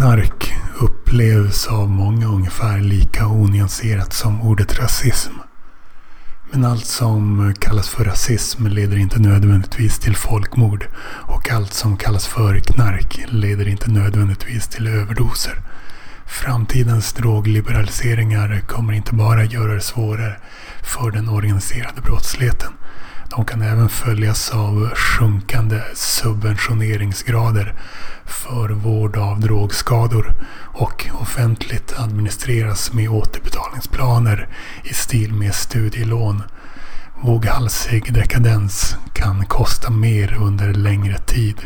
knark upplevs av många ungefär lika onyanserat som ordet rasism. Men allt som kallas för rasism leder inte nödvändigtvis till folkmord och allt som kallas för knark leder inte nödvändigtvis till överdoser. Framtidens drogliberaliseringar kommer inte bara göra det svårare för den organiserade brottsligheten. De kan även följas av sjunkande subventioneringsgrader för vård av drogskador och offentligt administreras med återbetalningsplaner i stil med studielån. Våghalsig dekadens kan kosta mer under längre tid.